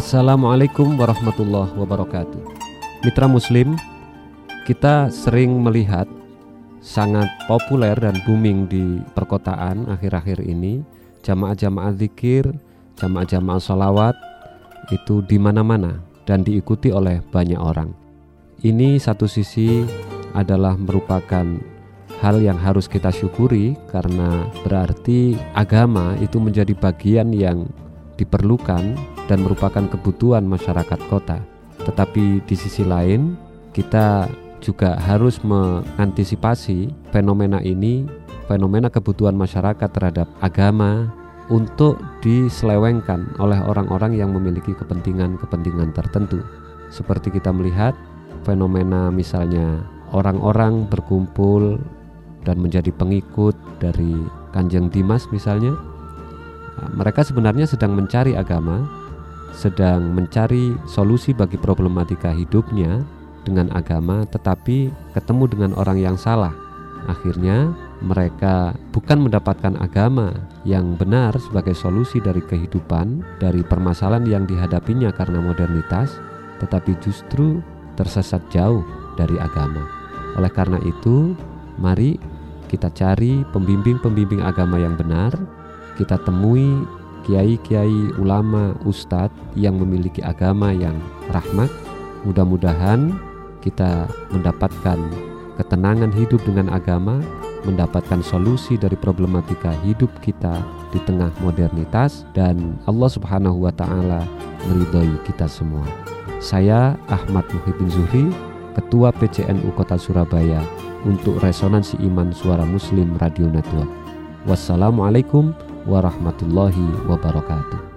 Assalamualaikum warahmatullahi wabarakatuh. Mitra Muslim, kita sering melihat sangat populer dan booming di perkotaan akhir-akhir ini jamaah-jamaah zikir, jamaah-jamaah salawat itu di mana-mana dan diikuti oleh banyak orang. Ini satu sisi adalah merupakan hal yang harus kita syukuri karena berarti agama itu menjadi bagian yang diperlukan dan merupakan kebutuhan masyarakat kota. Tetapi di sisi lain, kita juga harus mengantisipasi fenomena ini, fenomena kebutuhan masyarakat terhadap agama untuk diselewengkan oleh orang-orang yang memiliki kepentingan-kepentingan tertentu. Seperti kita melihat fenomena misalnya orang-orang berkumpul dan menjadi pengikut dari Kanjeng Dimas misalnya. Mereka sebenarnya sedang mencari agama, sedang mencari solusi bagi problematika hidupnya dengan agama, tetapi ketemu dengan orang yang salah. Akhirnya, mereka bukan mendapatkan agama yang benar sebagai solusi dari kehidupan, dari permasalahan yang dihadapinya karena modernitas, tetapi justru tersesat jauh dari agama. Oleh karena itu, mari kita cari pembimbing-pembimbing agama yang benar, kita temui kiai-kiai, ulama, ustadz yang memiliki agama yang rahmat. Mudah-mudahan kita mendapatkan ketenangan hidup dengan agama, mendapatkan solusi dari problematika hidup kita di tengah modernitas dan Allah Subhanahu wa taala meridhoi kita semua. Saya Ahmad Muhyiddin Zuhri, Ketua PCNU Kota Surabaya untuk Resonansi Iman Suara Muslim Radio Network. Wassalamualaikum warahmatullahi wabarakatuh.